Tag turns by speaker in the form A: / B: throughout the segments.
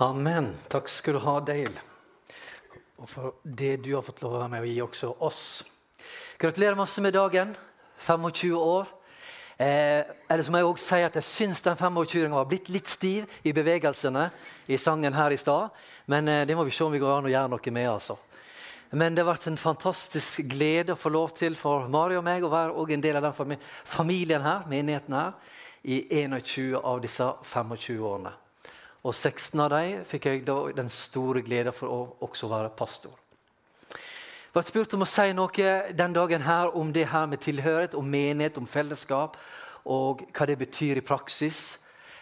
A: Amen. Takk skal du ha, Dale. Og for det du har fått lov å være med å gi også oss. Gratulerer masse med dagen. 25 år. Eh, eller så må jeg også si at jeg syns den 25-åringen var blitt litt stiv i bevegelsene i sangen her i stad. Men eh, det må vi se om vi går an å gjøre noe med. altså. Men det har vært en fantastisk glede å få lov til for Mari og meg å være en del av den familien her, menigheten her, i 21 av disse 25 årene. Og 16 av dem fikk jeg da den store gleden for å også være pastor. Jeg ble spurt om å si noe den dagen her om det her med tilhørighet, om menighet, om fellesskap, og hva det betyr i praksis.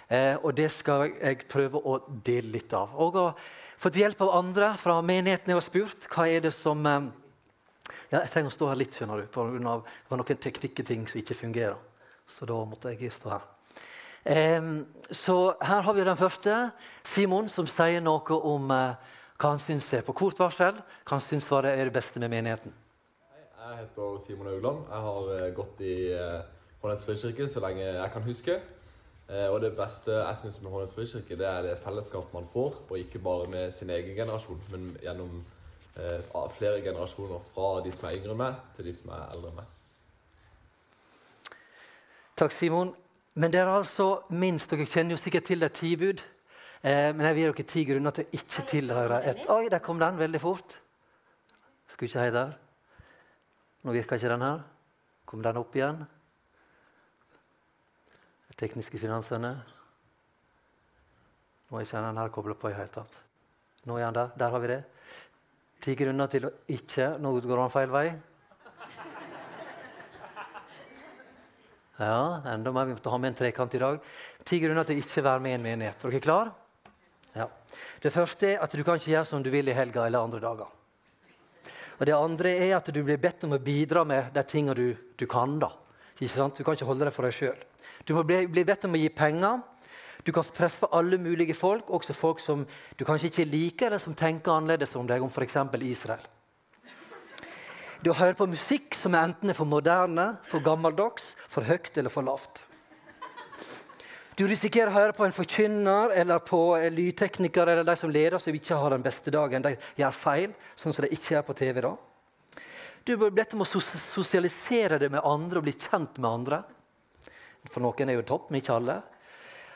A: Eh, og det skal jeg prøve å dele litt av. Og å fått hjelp av andre fra menigheten jeg har spurt hva er det som eh, ja, Jeg trenger å stå her litt, skjønner du, pga. det var noen teknikketing som ikke fungerer. Så da måtte jeg stå her. Så her har vi den første. Simon som sier noe om eh, hva han syns er på kort varsel. Hva han syns er det beste med menigheten.
B: Jeg heter Simon Augland. Jeg har eh, gått i eh, Hånes frikirke så lenge jeg kan huske. Og det beste jeg syns med Hånes frikirke, det er det fellesskapet man får. Og ikke bare med sin egen generasjon, men gjennom flere generasjoner. Fra de som er yngre med, til de som er eldre med.
A: Takk, Simon. Men det er altså minst, dere kjenner jo sikkert til det ti bud. Eh, men jeg vil gi dere ti grunner til å ikke tilhøre et Oi, der kom den veldig fort. Skulle ikke hei der. Nå virker ikke den her. Kom den opp igjen? Det tekniske finansene. Nå er ikke den her kobla på i hele tatt. Nå er han der. Der har vi det. Ti grunner til å ikke Nå går han feil vei. Ja, enda mer. Vi måtte ha med en trekant i dag. Ti grunner til ikke være med i en menighet. Er dere klar? Ja. Det første er at du kan ikke gjøre som du vil i helga eller andre dager. Og Det andre er at du blir bedt om å bidra med de tingene du, du kan. da. Ikke sant? Du kan ikke holde det for deg sjøl. Du må bli, bli, bedt om å gi penger. Du kan treffe alle mulige folk, også folk som du kanskje ikke liker, eller som tenker annerledes om deg, om f.eks. Israel. Du hører på musikk som enten er for moderne, for gammeldags, for høyt eller for lavt. Du risikerer å høre på en forkynner eller på en lydtekniker eller de som leder som ikke har den beste dagen. De gjør feil, sånn som de ikke er på TV. da. Du bør bedt om å sosialisere det med andre og bli kjent med andre. For noen er jo topp, men ikke alle.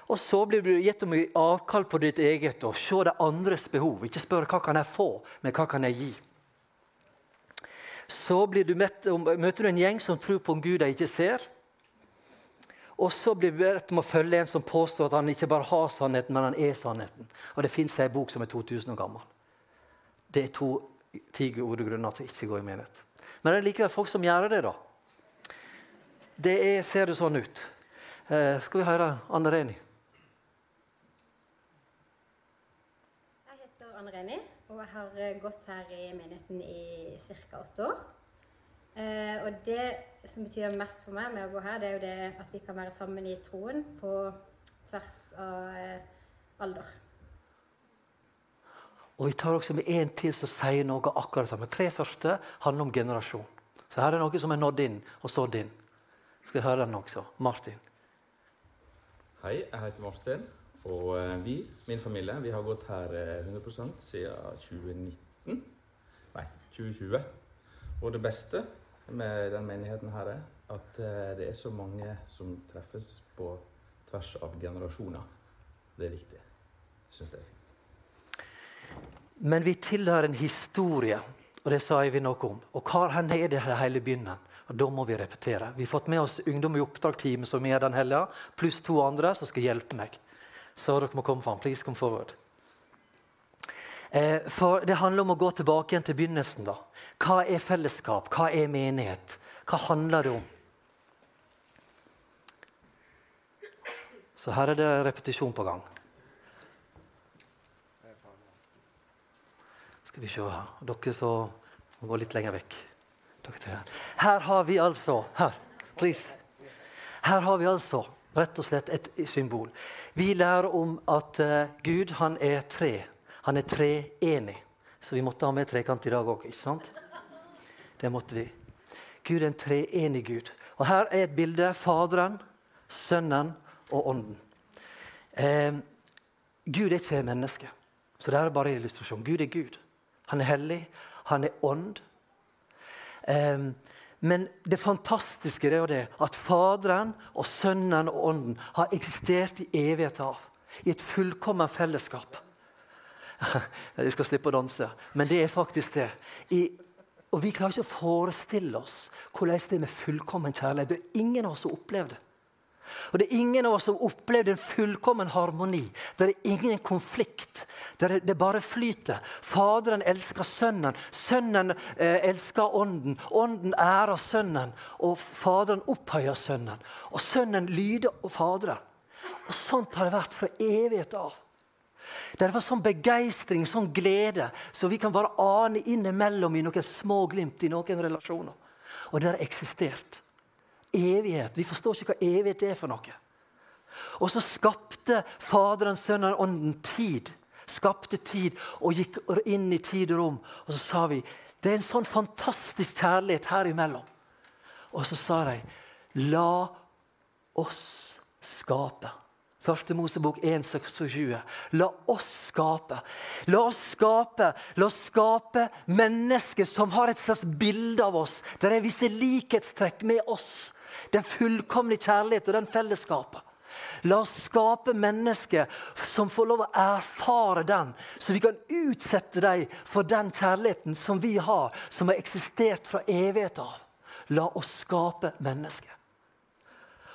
A: Og så blir du gitt om avkall på ditt eget og se de andres behov. Ikke spør hva kan jeg få, men hva kan jeg gi så møter du en gjeng som tror på en Gud de ikke ser. Og så blir vi bedt om å følge en som påstår at han ikke bare har sannheten, men han er sannheten. Og det fins ei bok som er 2000 år gammel. Det er to ti gode grunner til å ikke gå i menighet. Men det er likevel folk som gjør det, da. Det er, ser det sånn ut. Eh, skal vi høre Anne Reni?
C: Jeg heter Anne Reni. Og jeg har gått her i menigheten i ca. åtte år. Eh, og det som betyr mest for meg med å gå her, det er jo det at vi kan være sammen i troen på tvers av eh, alder.
A: Og Vi tar også med en til som sier noe akkurat samme. Tre første handler om generasjon. Så her er noe som er nådd inn og sådd inn. Skal vi høre den også? Martin.
D: Hei, jeg heter Martin. Og eh, vi, min familie, vi har gått her 100 eh, siden 2019. Nei, 2020. Og det beste med den menigheten her er at eh, det er så mange som treffes på tvers av generasjoner. Det er viktig. Jeg syns det er fint.
A: Men vi tilhører en historie, og det sa vi noe om. Og hvor er det hele begynner? Og Da må vi repetere. Vi har fått med oss ungdom i oppdragsteamet som er den helga, pluss to andre som skal hjelpe meg så dere må komme fram. Please come forward. Eh, for Det handler om å gå tilbake igjen til begynnelsen. da. Hva er fellesskap? Hva er menighet? Hva handler det om? Så her er det repetisjon på gang. Skal vi se her. Dere må gå litt lenger vekk. Her har vi altså Her, please. Her har vi altså rett og slett et symbol. Vi lærer om at uh, Gud han er tre. Han er treenig. Så vi måtte ha med trekant i dag òg. Det måtte vi. Gud er en treenig Gud. Og Her er et bilde. Faderen, Sønnen og Ånden. Eh, Gud er ikke menneske. Så det er bare en illustrasjon. Gud er Gud. Han er hellig. Han er ånd. Eh, men det fantastiske er jo det at Faderen og Sønnen og Ånden har eksistert i evighet av. I et fullkomment fellesskap. De skal slippe å danse, men det er faktisk det. I, og Vi klarer ikke å forestille oss hvordan det er med fullkommen kjærlighet. Det er ingen av oss som opplever det. Og Det er ingen av oss som opplevde en fullkommen harmoni. Det er ingen konflikt. Det, er, det bare flyter. Faderen elsker Sønnen. Sønnen eh, elsker Ånden. Ånden ærer Sønnen. Og Faderen opphøyer Sønnen. Og Sønnen lyder Faderen. Og Sånt har det vært fra evighet av. Det var sånn begeistring, sånn glede, så vi kan bare ane innimellom i noen små glimt i noen relasjoner. Og det har eksistert evighet. Vi forstår ikke hva evighet er for noe. Og så skapte Faderen, Sønnen og Ånden tid. Skapte tid og gikk inn i tid og rom. Og så sa vi det er en sånn fantastisk kjærlighet her imellom. Og så sa de la oss skape. Første Mosebok 1,26. La oss skape. La oss skape La oss skape mennesker som har et slags bilde av oss. Der er visse likhetstrekk med oss. Den fullkomne kjærlighet og den fellesskapet. La oss skape mennesker som får lov å erfare den, så vi kan utsette dem for den kjærligheten som vi har, som har eksistert fra evighet av. La oss skape mennesker.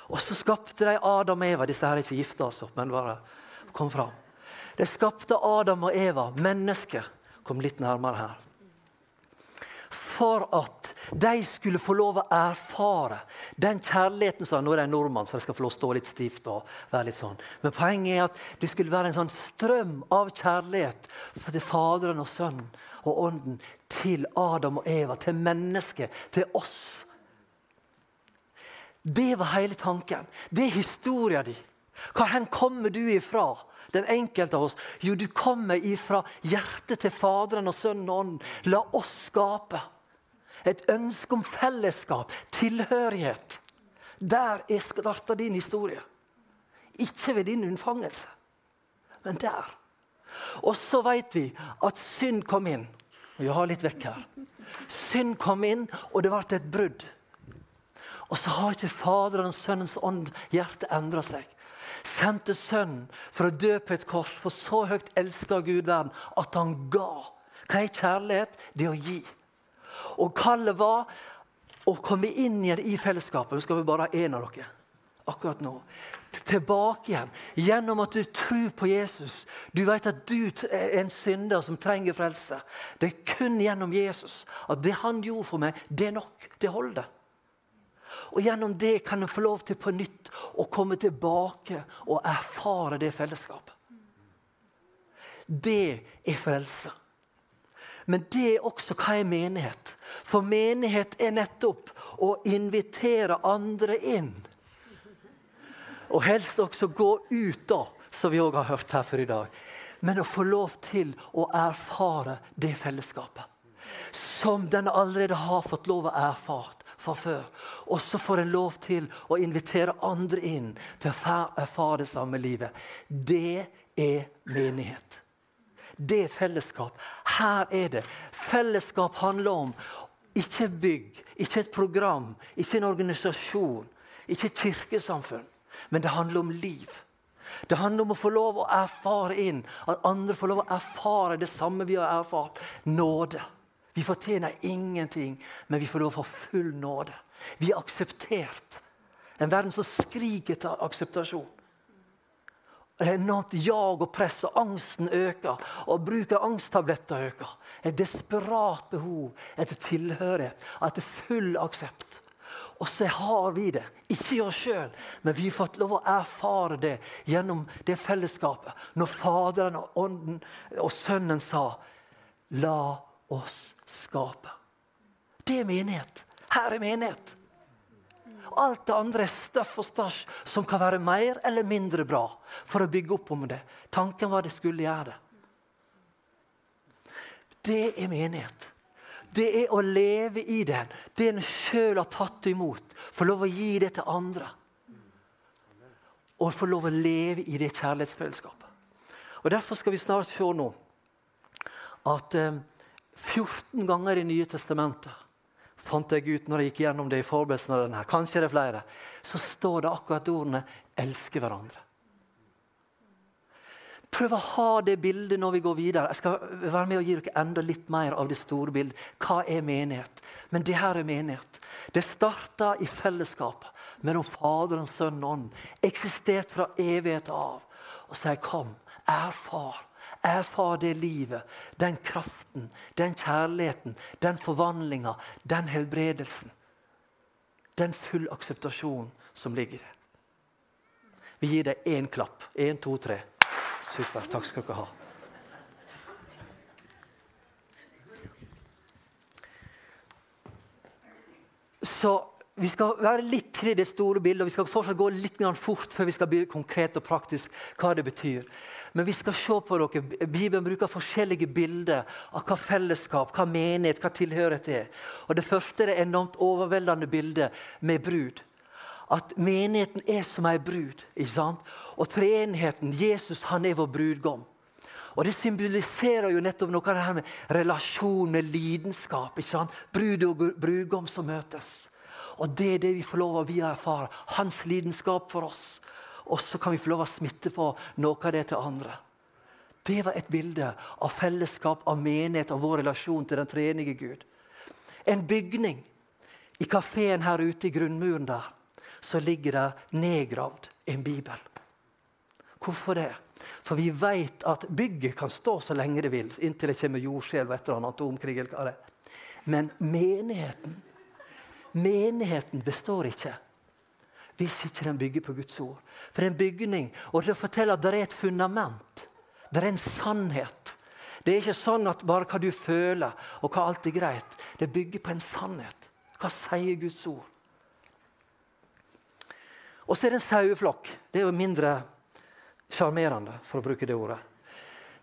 A: Og så skapte de Adam og Eva. Disse her er ikke gifta, altså, men bare kom fram. De skapte Adam og Eva, mennesker. Kom litt nærmere her for at de skulle få lov å erfare den kjærligheten som Nå er en nordmann, så jeg skal få lov å stå litt stivt. og være litt sånn. Men poenget er at det skulle være en sånn strøm av kjærlighet til Faderen og Sønnen og Ånden til Adam og Eva, til mennesket, til oss. Det var hele tanken. Det er historien din. Hvor kommer du ifra? Den enkelte av oss. Jo, du kommer ifra hjertet til Faderen og Sønnen og Ånden. La oss skape. Et ønske om fellesskap, tilhørighet. Der er starta din historie. Ikke ved din unnfangelse, men der. Og så vet vi at synd kom inn. Vi har litt vekk her. Synd kom inn, og det ble et brudd. Og så har ikke Faderens, Sønnens ånd hjerte endra seg. Sendte Sønnen for å dø på et kors, for så høyt elska Gud verden at han ga. Hva er kjærlighet? Det å gi. Og kallet var å komme inn igjen i fellesskapet. Nå skal vi bare ha én av dere akkurat nå. Tilbake igjen. Gjennom at du tror på Jesus. Du vet at du er en synder som trenger frelse. Det er kun gjennom Jesus. At det han gjorde for meg, det er nok. Det holder. Og Gjennom det kan en få lov til på nytt å komme tilbake og erfare det fellesskapet. Det er frelse. Men det er også hva er menighet. For menighet er nettopp å invitere andre inn. Og helst også gå ut, da, som vi òg har hørt her for i dag. Men å få lov til å erfare det fellesskapet. Som den allerede har fått lov å erfare fra før. Og så får en lov til å invitere andre inn til å erfare det samme livet. Det er menighet. Det er fellesskap. Her er det. Fellesskap handler om ikke bygg, ikke et program, ikke en organisasjon, ikke et kirkesamfunn. Men det handler om liv. Det handler om å få lov å erfare inn, at andre får lov å erfare det samme vi har erfart. Nåde. Vi fortjener ingenting, men vi får lov få full nåde. Vi er akseptert. En verden som skriker etter akseptasjon. Det er enormt jag og press, og angsten øker. Og bruk av angsttabletter øker. Et desperat behov etter tilhørighet, etter full aksept. Og så har vi det. Ikke i oss sjøl, men vi har fått lov å erfare det gjennom det fellesskapet. Når Faderen og Ånden og Sønnen sa 'La oss skaper. Det er menighet. Her er menighet. Alt det andre er støff og stasj som kan være mer eller mindre bra for å bygge opp om det. Tanken var det skulle gjøre det. Det er menighet. Det er å leve i den. Det en sjøl har tatt imot. Få lov å gi det til andre. Og få lov å leve i det kjærlighetsfellesskapet. Og Derfor skal vi snart se nå at eh, 14 ganger i Nye testamentet fant jeg ut når jeg gikk gjennom det i forberedelsen av denne, kanskje det er flere, så står det akkurat ordene 'elske hverandre'. Prøv å ha det bildet når vi går videre. Jeg skal være med og gi dere enda litt mer av det store bildet. Hva er menighet? Men det her er menighet. Det starta i fellesskapet mellom Faderen, Sønnen og Ånden. Eksistert fra evighet av. Og sier 'kom, erfar'. Erfar det livet, den kraften, den kjærligheten, den forvandlinga, den helbredelsen. Den full akseptasjon som ligger i det. Vi gir deg én klapp. Én, to, tre. Super. Takk skal dere ha. Så vi skal være litt til det store bildet, og vi skal fortsatt gå litt fort før vi skal bli konkret og praktisk hva det betyr. Men vi skal se på dere. Bibelen bruker forskjellige bilder av hva fellesskap, hva menighet, hva tilhørighet er. Og Det første er det enormt overveldende bilde med brud. At menigheten er som ei brud. ikke sant? Og treenigheten, Jesus, han er vår brudgom. Og Det symboliserer jo nettopp noe av det her med relasjon, med lidenskap. ikke sant? Brud og brudgom som møtes. Og Det er det vi får lov av å erfare. Hans lidenskap for oss. Og så kan vi få lov å smitte på noe av det til andre. Det var et bilde av fellesskap, av menighet, av vår relasjon til den treenige Gud. En bygning. I kafeen her ute i grunnmuren der så ligger det nedgravd en bibel. Hvorfor det? For vi vet at bygget kan stå så lenge det vil, inntil det kommer jordskjelv atomkrig. eller annet det Men menigheten Menigheten består ikke hvis ikke den bygger på Guds ord. For det er en bygning, og det forteller at det er et fundament. Det er en sannhet. Det er ikke sånn at bare hva du føler, og hva alt er greit. Det bygger på en sannhet. Hva sier Guds ord? Og så er det en saueflokk. Det er jo mindre sjarmerende, for å bruke det ordet.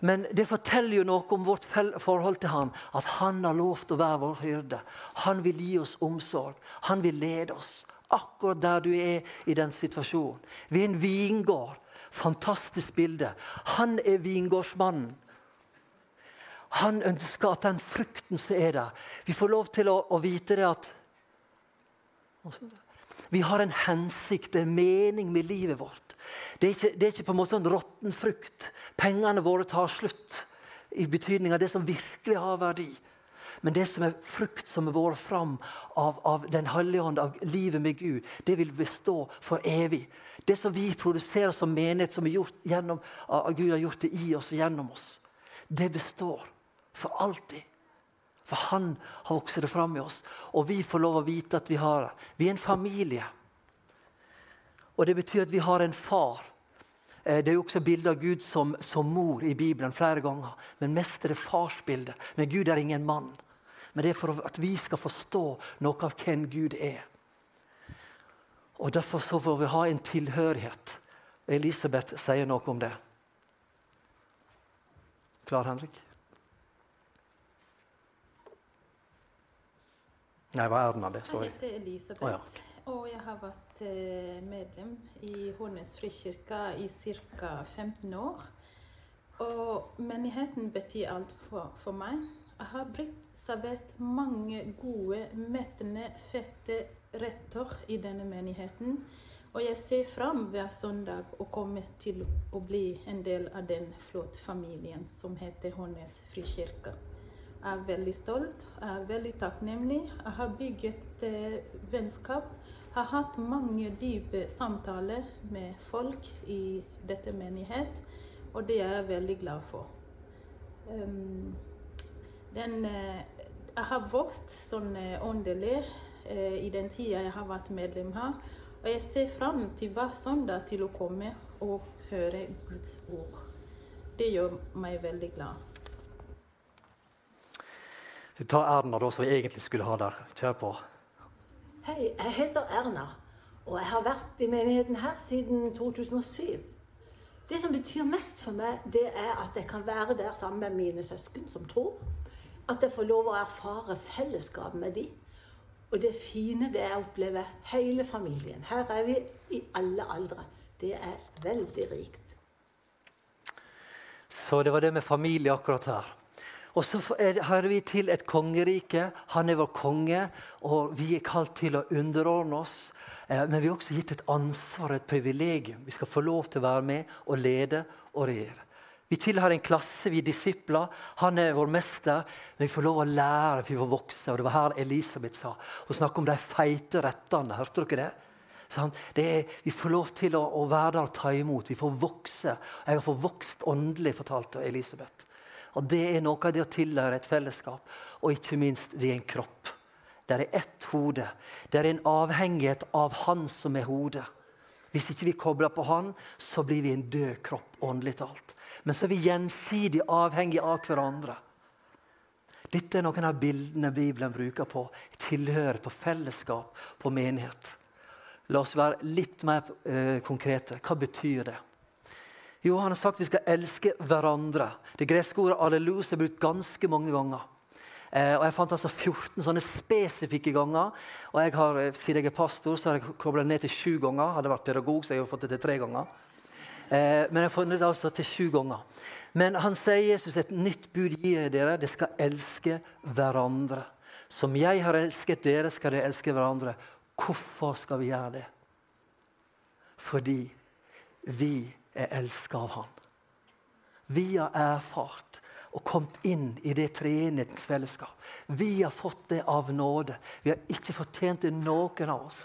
A: Men det forteller jo noe om vårt forhold til han, at han har lovt å være vår hyrde. Han vil gi oss omsorg. Han vil lede oss akkurat der du er i den situasjonen. Vi er en vingård. Fantastisk bilde. Han er vingårdsmannen. Han ønsker at den frukten som er der Vi får lov til å, å vite det at Vi har en hensikt, en mening med livet vårt. Det er ikke, det er ikke på en måte sånn råtten frukt. Pengene våre tar slutt. I betydning av det som virkelig har verdi. Men det som er frukt som er båret fram av, av Den hellige ånd, av livet med Gud, det vil bestå for evig. Det som vi produserer som menighet, som gjennom, Gud har gjort det i oss og gjennom oss, det består for alltid. For han har vokst det fram i oss. Og vi får lov å vite at vi har det. Vi er en familie. Og det betyr at vi har en far. Eh, det er jo også bilde av Gud som, som, mor i Bibelen flere ganger. Men mest er det farsbildet. Men Gud er ingen mann men det er for at vi skal forstå noe av hvem Gud er. Og Derfor så får vi ha en tilhørighet. Elisabeth sier noe om det. Klar, Henrik? Nei, hva er den av det?
E: Sorry. Jeg heter Elisabeth, oh, ja. og jeg har vært eh, medlem i Hornnes frikirke i ca. 15 år. Og menigheten betyr alt for, for meg. Jeg har blitt servert mange gode, mettende, fette retter i denne menigheten. Og jeg ser fram hver søndag å komme til å bli en del av den flotte familien som heter Hånes frikirke. Jeg er veldig stolt, jeg er veldig takknemlig. Jeg har bygget eh, vennskap. Jeg har hatt mange dype samtaler med folk i dette menighet, og det er jeg veldig glad for. Um, den eh, jeg har vokst sånn eh, åndelig eh, i den tida jeg har vært medlem her. Og jeg ser fram til hver søndag til å komme og høre Guds ord. Det gjør meg veldig glad.
A: Vi tar Erna, da, som vi egentlig skulle ha der. Kjør på.
F: Hei, jeg heter Erna, og jeg har vært i menigheten her siden 2007. Det som betyr mest for meg, det er at jeg kan være der sammen med mine søsken som tror. At jeg får lov å erfare fellesskap med dem. Og det fine det er å oppleve hele familien. Her er vi i alle aldre. Det er veldig rikt.
A: Så det var det med familie akkurat her. Og så hører vi til et kongerike. Han er vår konge, og vi er kalt til å underordne oss. Eh, men vi har også gitt et ansvar et privilegium. Vi skal få lov til å være med og lede og regjere. Vi tilhører en klasse, vi er disipler. Han er vår mester. Men vi får lov å lære, for vi får vokse. Og det var her Elisabeth sa. Hun snakket om de feite rettene. Hørte dere det? Er, vi får lov til å, å, være der og ta imot. Vi får vokse. Jeg har fått vokst åndelig, fortalte Elisabeth. Og Det er noe av det å tilhøre et fellesskap. Og ikke minst, vi er en kropp. Det er ett hode. Det er en avhengighet av Han som er hodet. Hvis ikke vi kobler på Han, så blir vi en død kropp, åndelig talt. Men så er vi gjensidig avhengige av hverandre. Dette er noen av bildene Bibelen bruker på tilhør, på fellesskap, på menighet. La oss være litt mer eh, konkrete. Hva betyr det? Jo, Han har sagt vi skal elske hverandre. Det greske ordet 'allelus' er brukt ganske mange ganger. Eh, og Jeg fant altså 14 sånne spesifikke ganger. Og jeg har, eh, Siden jeg er pastor, så har jeg kobla ned til sju ganger. Hadde jeg vært pedagog, så jeg har fått det til tre ganger. Eh, men jeg har funnet det altså til sju ganger. Men han sier Jesus et nytt bud gir dere. Det skal elske hverandre. Som jeg har elsket dere, skal dere elske hverandre. Hvorfor skal vi gjøre det? Fordi vi er elska av Han. Vi har erfart og kommet inn i det treenighetens fellesskap. Vi har fått det av nåde. Vi har ikke fortjent det, noen av oss.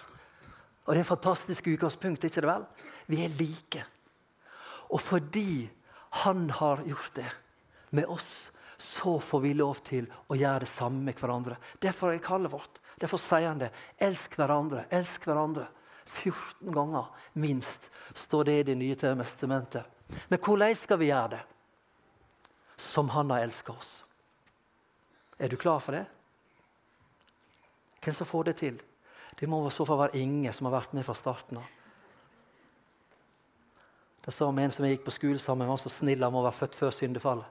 A: Og Det er et fantastisk utgangspunkt, ikke det vel? Vi er like. Og fordi Han har gjort det med oss, så får vi lov til å gjøre det samme med hverandre. Derfor er kallet vårt. Derfor sier han det. Elsk hverandre. Elsk hverandre. 14 ganger minst står det i Det nye testamentet. Men hvordan skal vi gjøre det? Som han har elska oss. Er du klar for det? Hvem som får det til? Det må så være Inge, som har vært med fra starten av. Det sa om en som jeg gikk på skole sammen med, var så snill han må være født før syndefallet.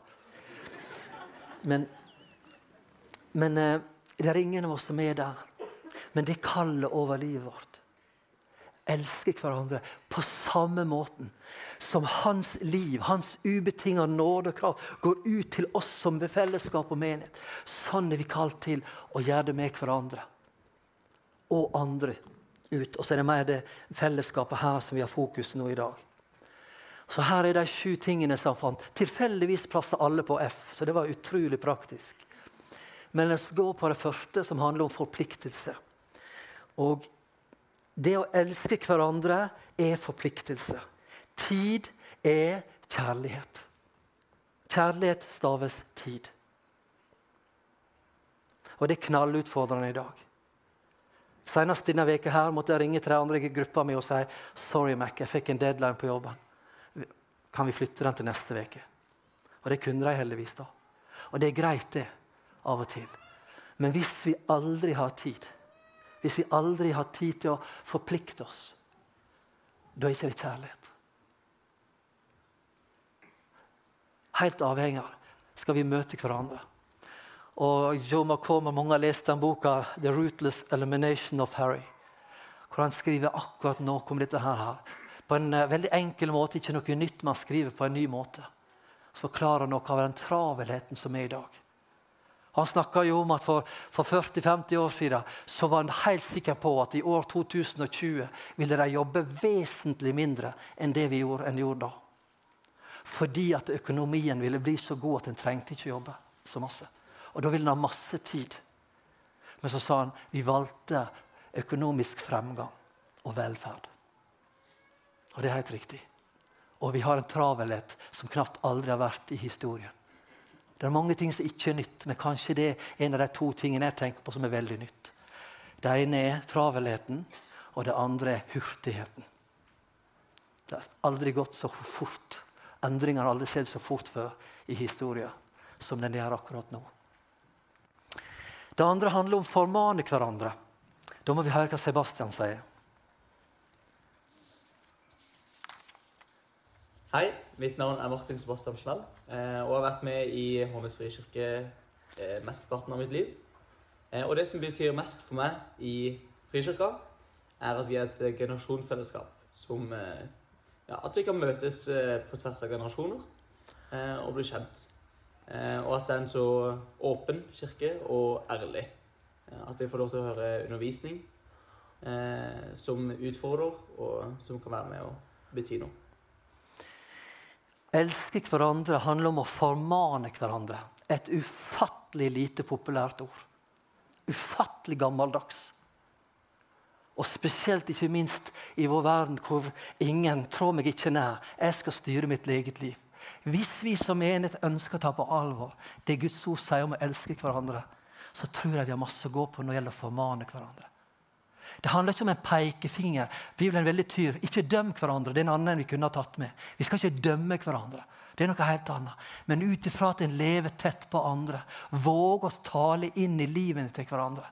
A: Men, men eh, det er ingen av oss som er der. Men det kaller over livet vårt elsker hverandre på samme måten som hans liv, hans ubetinga nåde og krav, går ut til oss som befellesskap og menighet. Sånn er vi kalt til å gjøre det med hverandre. Og andre ut. Og så er det mer det fellesskapet her som vi har fokus nå i dag. Så her er de sju tingene som han fant. Tilfeldigvis plasser alle på F, så det var utrolig praktisk. Men la oss gå på det første, som handler om forpliktelse. Og det å elske hverandre er forpliktelse. Tid er kjærlighet. Kjærlighet staves tid. Og det er knallutfordrende i dag. Senest denne veka her måtte jeg ringe til de andre i gruppa mi og si sorry Mac, jeg fikk en deadline på jobben. Kan vi flytte den til neste uke? Og det kunne de heldigvis. da. Og det er greit, det, av og til. Men hvis vi aldri har tid hvis vi aldri har tid til å forplikte oss, da er ikke det kjærlighet. Helt avhengig av skal vi møte hverandre. Og Joe McCormack, Mange har lest den boka 'The Rootless Elimination of Harry'. Hvor han skriver akkurat noe om dette her. På en uh, veldig enkel måte, ikke noe nytt, man skriver på en ny måte. Så forklarer noe av den travelheten som er i dag. Han snakka jo om at for, for 40-50 år siden så var han helt sikker på at i år 2020 ville de jobbe vesentlig mindre enn det vi gjorde, enn gjorde da. Fordi at økonomien ville bli så god at en trengte ikke jobbe så masse. Og da ville en ha masse tid. Men så sa han vi valgte økonomisk fremgang og velferd. Og det er helt riktig. Og vi har en travelhet som knapt aldri har vært i historien. Det er mange ting som ikke er nytt, men kanskje det er en av de to tingene jeg tenker på som er veldig nytt. Det ene er travelheten, og det andre er hurtigheten. Det har aldri gått så fort. Endringer har aldri skjedd så fort før i historien som den gjør akkurat nå. Det andre handler om å formane hverandre. Da må vi høre hva Sebastian sier.
G: Hei, mitt navn er Martin Sebastian Schnell eh, og har vært med i HMS frikirke eh, mesteparten av mitt liv. Eh, og det som betyr mest for meg i Frikirka, er at vi er et generasjonsfellesskap. Som ja, At vi kan møtes på tvers av generasjoner og bli kjent. Og at det er en så åpen kirke og ærlig. At vi får lov til å høre undervisning som utfordrer, og som kan være med å bety noe.
A: Elske hverandre handler om å formane hverandre. Et ufattelig lite populært ord. Ufattelig gammeldags. Og spesielt ikke minst i vår verden hvor ingen tror meg ikke nær. Jeg skal styre mitt eget liv. Hvis vi som enhet ønsker å ta på alvor det Guds ord sier om å elske hverandre, så tror jeg vi har masse å gå på når det gjelder å formane hverandre. Det handler ikke om en pekefinger. Bibelen er veldig tyr. Ikke døm hverandre. Det er en annen vi kunne ha tatt med. Vi skal ikke dømme hverandre. Det er noe helt annet. Men ut ifra at en lever tett på andre, våger å tale inn i livene til hverandre,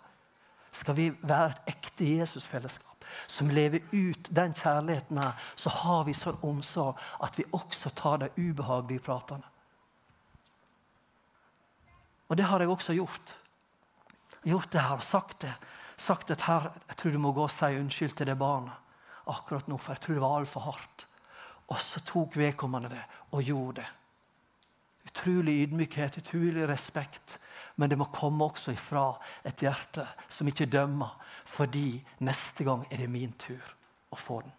A: skal vi være et ekte Jesusfellesskap som lever ut den kjærligheten her, så har vi sånn omsorg at vi også tar de ubehagelige pratene. Og det har jeg også gjort. Gjort det her og sagt det. Sagt at her, jeg tror du må gå og si unnskyld til det barnet akkurat nå, for jeg tror det var altfor hardt. Og så tok vedkommende det og gjorde det. Utrolig ydmykhet, utrolig respekt. Men det må komme også ifra et hjerte som ikke dømmer, fordi neste gang er det min tur å få den.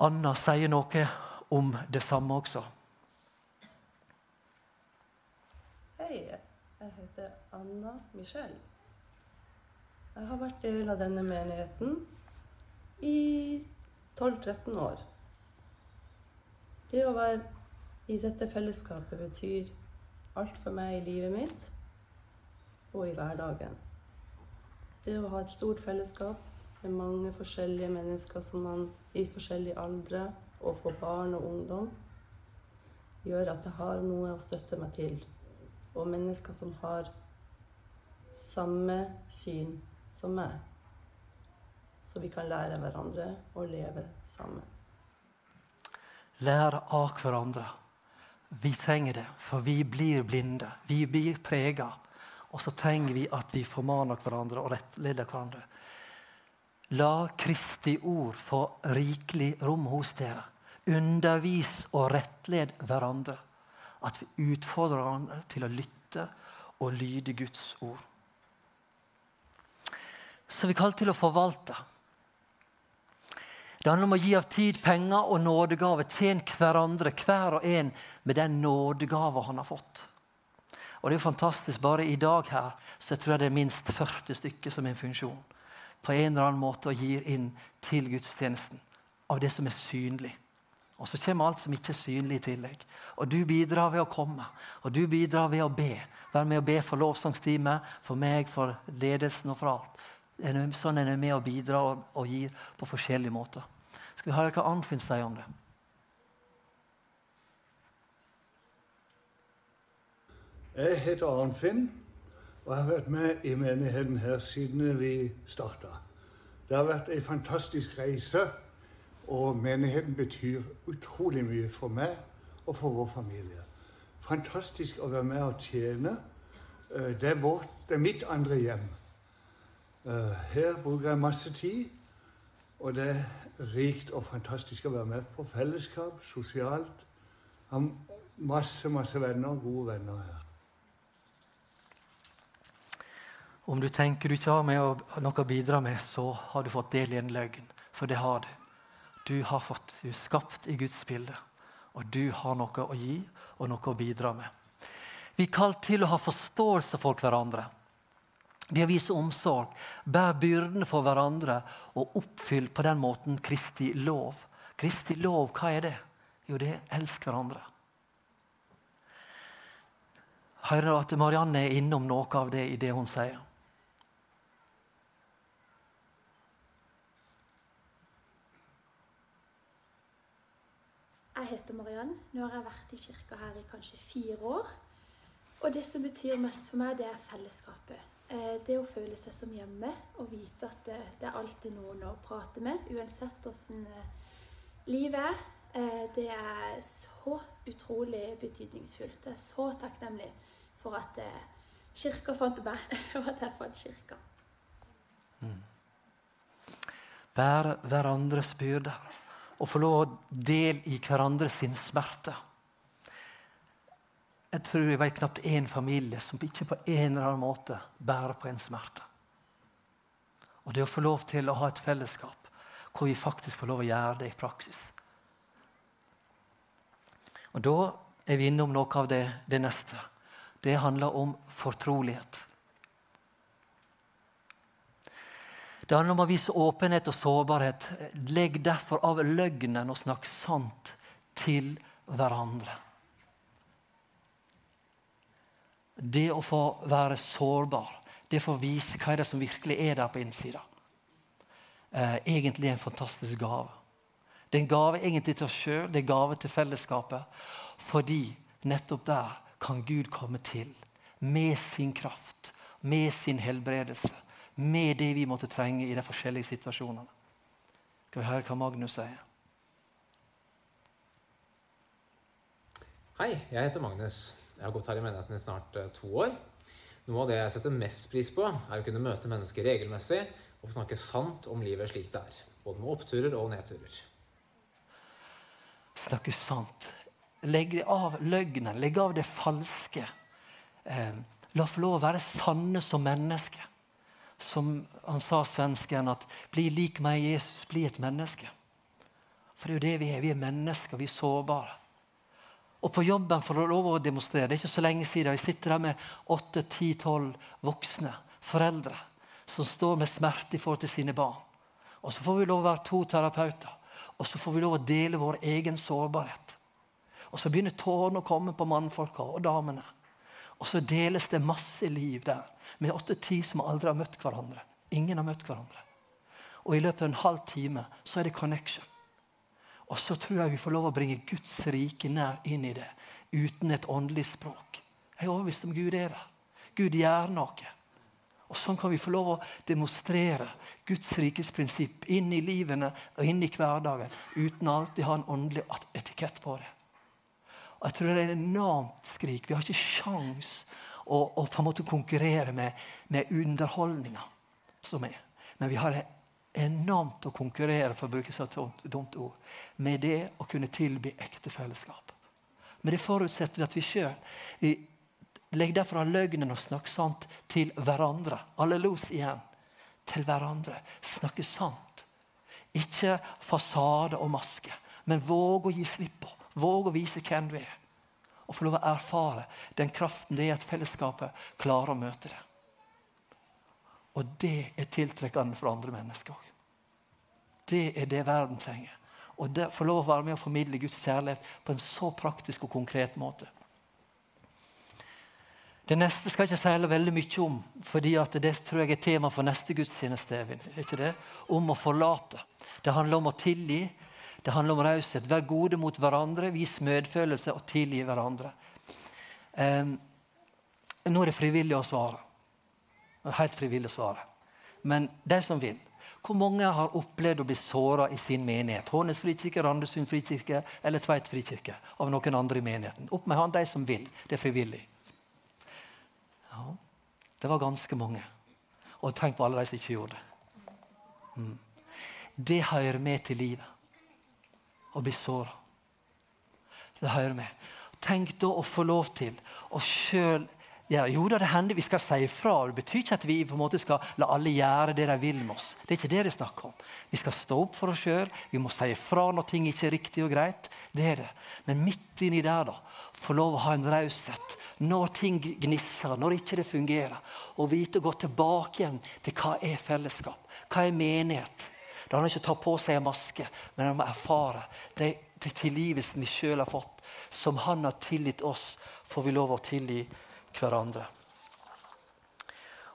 A: Anna sier noe om det samme også.
H: Hei, jeg heter Anna Michelle. Jeg har vært del av denne menigheten i 12-13 år. Det å være i dette fellesskapet betyr alt for meg i livet mitt og i hverdagen. Det å ha et stort fellesskap med mange forskjellige mennesker som man i forskjellige aldre, og for barn og ungdom, gjør at jeg har noe å støtte meg til. Og mennesker som har samme syn som meg. Så vi kan lære hverandre å leve sammen
A: lære av hverandre. Vi trenger det, for vi blir blinde. Vi blir prega. Og så trenger vi at vi formaner hverandre og rettleder hverandre. La Kristi ord få rikelig rom hos dere. Undervis og rettled hverandre. At vi utfordrer hverandre til å lytte og lyde Guds ord. Så vi kaller til å forvalte. Det handler om å gi av tid, penger og nådegave. Tjen hverandre, hver og en, med den nådegave han har fått. Og det er jo fantastisk. Bare i dag her så jeg tror jeg det er minst 40 stykker som er en funksjon. På en eller annen måte og gir inn til gudstjenesten av det som er synlig. Og så kommer alt som ikke er synlig i tillegg. Og du bidrar ved å komme. Og du bidrar ved å be. Vær med å be for lovsangstime, for meg, for ledelsen og for alt. Sånn er med og bidrar og, og gir på forskjellige måter. Skal vi høre hva Arnfinn sier om det?
I: Jeg heter Arnfinn og har vært med i menigheten her siden vi starta. Det har vært en fantastisk reise, og menigheten betyr utrolig mye for meg og for vår familie. Fantastisk å være med og tjene. Eh, det er, vårt, det er mitt andre hjem. Eh, her bruker jeg masse tid, og det er rikt og fantastisk å være med på fellesskap, sosialt. Har masse, masse venner, gode venner her.
A: Om du tenker du ikke har med noe å bidra med, så har du fått del i en løgn. For det har du. Du har fått, du skapt i Guds bilde, og du har noe å gi og noe å bidra med. Vi er kalt til å ha forståelse for hverandre. Det å vise omsorg, bære byrdene for hverandre og oppfylle på den måten Kristi lov. Kristi lov, hva er det? Jo, det er elsk hverandre. Hører du at Marianne er innom noe av det i det hun sier?
J: Jeg heter Mariann. Nå har jeg vært i kirka her i kanskje fire år. Og det som betyr mest for meg, det er fellesskapet. Eh, det å føle seg som hjemme og vite at det, det er alltid noen å prate med, uansett åssen eh, livet er, eh, det er så utrolig betydningsfullt. Jeg er så takknemlig for at kirka fant meg, og at jeg fant kirka.
A: Mm. Bære hverandres byrder og få lov å dele i hverandres smerte. Jeg tror jeg vet knapt én familie som ikke på en eller annen måte bærer på en smerte. Og det å få lov til å ha et fellesskap hvor vi faktisk får lov å gjøre det i praksis. Og Da er vi innom noe av det, det neste. Det handler om fortrolighet. Det handler om å vise åpenhet og sårbarhet. Legg derfor av løgnen og snakk sant til hverandre. Det å få være sårbar, det å få vise hva er det som virkelig er der på innsida, eh, egentlig er en fantastisk gave. Det er en gave egentlig til oss sjøl, det er en gave til fellesskapet. Fordi nettopp der kan Gud komme til med sin kraft, med sin helbredelse med det vi måtte trenge i de forskjellige situasjonene. Skal vi høre hva Magnus sier?
K: Hei, jeg heter Magnus. Jeg har gått her i menigheten i snart uh, to år. Noe av det jeg setter mest pris på, er å kunne møte mennesker regelmessig og få snakke sant om livet slik det er. Både med oppturer og nedturer.
A: Snakke sant. Legg av løgnen, legg av det falske. Eh, la få lov å være sanne som mennesker som han sa svensken, at 'bli lik meg, Jesus, bli et menneske'. For det er jo det vi er. Vi er mennesker, vi er sårbare. Og på jobben får å lov å demonstrere. Det er ikke så lenge siden. Vi sitter der med 8-10-12 voksne foreldre som står med smerte i forhold til sine barn. Og så får vi lov å være to terapeuter. Og så får vi lov å dele vår egen sårbarhet. Og så begynner tårene å komme på mannfolka og damene. Og så deles det masse liv der med åtte-ti som aldri har møtt hverandre. Ingen har møtt hverandre. Og i løpet av en halv time så er det connection. Og så tror jeg vi får lov å bringe Guds rike nær inn i det uten et åndelig språk. Jeg er overbevist om Gud er der. Gud gjør noe. Og Sånn kan vi få lov å demonstrere Guds rikes prinsipp inn i livene og inn i hverdagen uten alltid ha en åndelig etikett på det. Og jeg tror det er et enormt skrik. Vi har ikke sjans å, å på en måte konkurrere med, med underholdninga som er. Men vi har enormt å konkurrere for å bruke så dumt ord, med det å kunne tilby ekte fellesskap. Men det forutsetter at vi sjøl legger derfor av løgnen og snakker sant til hverandre. Alle los igjen. Til hverandre. Snakke sant. Ikke fasade og maske, men våge å gi slipp på. Våg å vise hvem du er. Og få lov å erfare den kraften det er at fellesskapet klarer å møte det. Og det er tiltrekkende for andre mennesker òg. Det er det verden trenger. Og det, Få lov å være med og formidle Guds kjærlighet på en så praktisk og konkret måte. Det neste skal jeg ikke si veldig mye om, fordi det tror jeg er tema for neste gudstjeneste. ikke det? Om å forlate. Det handler om å tilgi, det handler om raushet. Vær gode mot hverandre, vis medfølelse og tilgi hverandre. Um, nå er det frivillig å svare. Helt frivillig å svare. Men de som vil Hvor mange har opplevd å bli såra i sin menighet? Hånes frikirke, Randesund frikirke eller Tveit frikirke? Av noen andre i menigheten? Opp med hånd de som vil. Det er frivillig. Ja, det var ganske mange. Og tenk på alle de som ikke gjorde det. Mm. Det hører med til livet Å bli såra. Det hører med. Tenk da å få lov til å sjøl ja, Jo da, det hender vi skal si ifra. Det betyr ikke at vi på en måte skal la alle gjøre det de vil med oss. Det er ikke det det er snakk om. Vi skal stå opp for oss sjøl. Vi må si ifra når ting ikke er riktig og greit. Det er det. Men midt inni der, da, få lov å ha en raushet når ting gnisser, når ikke det fungerer. Og vite å gå tilbake igjen til hva er fellesskap, hva er menighet. Det handler ikke om å ta på seg en maske, men om å erfare det, det tilgivelsen vi sjøl har fått. Som Han har tilgitt oss, får vi lov å tilgi hverandre.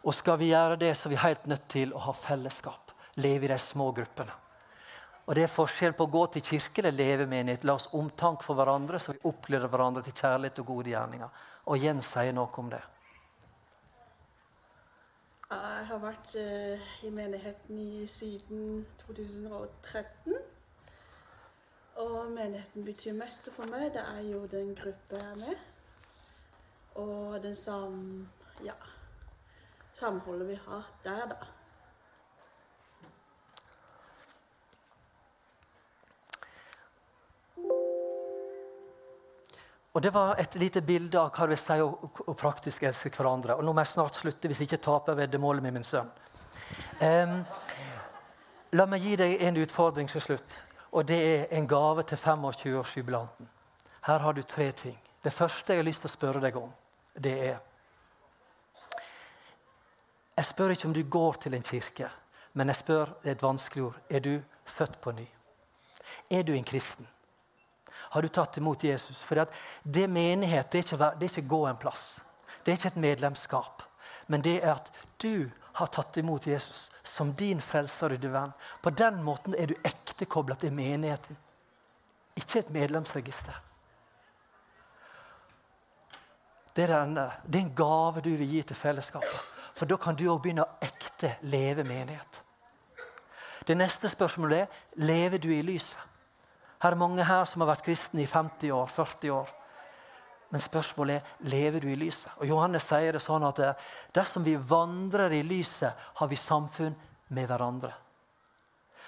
A: Og skal vi gjøre det, så er vi helt nødt til å ha fellesskap. Leve i de små gruppene. Og Det er forskjell på å gå til kirke eller leve menighet. La oss omtanke for hverandre, så vi opplever hverandre til kjærlighet og gode gjerninger. Og igjen sier noe om det.
L: Jeg har vært uh, i menigheten siden 2013. Og menigheten betyr mest for meg. Det er jo den gruppa jeg er med. Og det sam... ja samholdet vi har der, da.
A: Og Det var et lite bilde av hva det vil si å, praktisk elske hverandre. Og Nå må jeg snart slutte, hvis jeg ikke taper veddemålet med min sønn. Um, la meg gi deg en utfordring til slutt. Og det er en gave til 25-årsjubilanten. Her har du tre ting. Det første jeg har lyst til å spørre deg om, det er Jeg spør ikke om du går til en kirke, men jeg spør det er et vanskelig ord. Er du født på ny? Er du en kristen? Har du tatt imot Jesus? For det menighet det er, ikke, det er ikke gå en plass. Det er ikke et medlemskap. Men det er at du har tatt imot Jesus som din frelser og din venn. På den måten er du ekte kobla til menigheten, ikke et medlemsregister. Det er, den det er en gave du vil gi til fellesskapet. For da kan du òg begynne å ekte leve menighet. Det neste spørsmålet er lever du i lyset. Her er mange her som har vært kristne i 50 år, 40 år. Men spørsmålet er lever du i lyset. Og Johannes sier det sånn at eh, dersom vi vandrer i lyset, har vi samfunn med hverandre.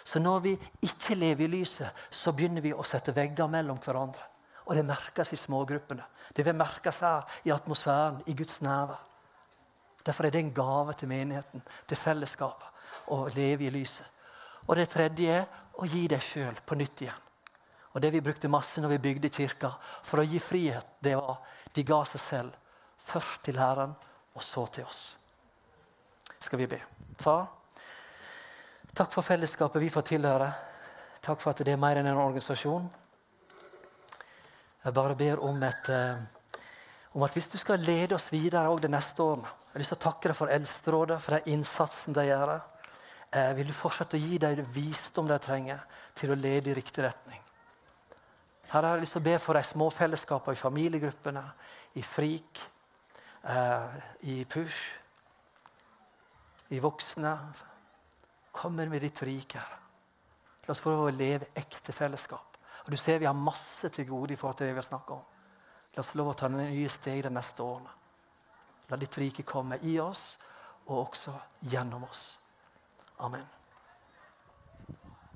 A: Så når vi ikke lever i lyset, så begynner vi å sette vegger mellom hverandre. Og det merkes i smågruppene. Det vil merkes her i atmosfæren, i Guds nærvær. Derfor er det en gave til menigheten, til fellesskapet, å leve i lyset. Og det tredje er å gi deg sjøl på nytt igjen. Og Det vi brukte masse når vi bygde kirka for å gi frihet, det var de ga seg selv. Først til Herren, og så til oss. Skal vi be. Far, takk for fellesskapet vi får tilhøre. Takk for at det er mer enn en organisasjon. Jeg bare ber om, et, eh, om at hvis du skal lede oss videre òg det neste året Jeg har lyst til å takke deg for Eldsterådet, for den innsatsen de gjør. Eh, vil du fortsette å gi dem visdom de trenger til å lede i riktig retning? Her har jeg lyst til å be for de små fellesskapene i familiegruppene, i FRIK, eh, i PUSH, i voksne. Kommer med ditt rike, her. La oss få lov å leve ekte fellesskap. Og Du ser vi har masse til gode i forhold til det vi har snakka om. La oss få lov å ta nye steg de neste årene. La ditt rike komme i oss og også gjennom oss. Amen.